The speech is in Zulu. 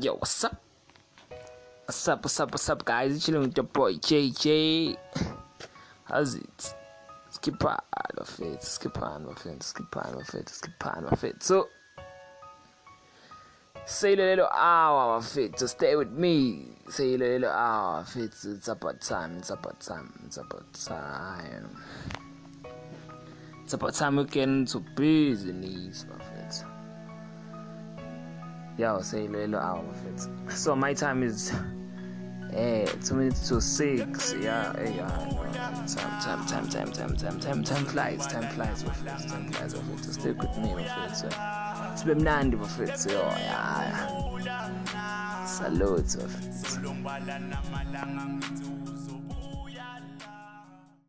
Yo, what's up? What's up, what's up, what's up, guys? It's chilling with your boy JJ. How's it? Skip on, my it. Skip on, my friend. Skip on, my friend. Skip on, my friend. So, say a little hour, my fit. So stay with me. Say a little hour, fit. It's about time. It's about time. It's about time. It's about time we get into business, my friends. Yeah, I'll say little hour. So my time is eh two minutes to six. Yeah, eh, yeah. Time, time, time, time, time, time, time, time flies. Time flies, my friends. Time flies, friends. So stick with me, my friends. It's been Nandi, my friends. Yo, yeah. Salute, my friends.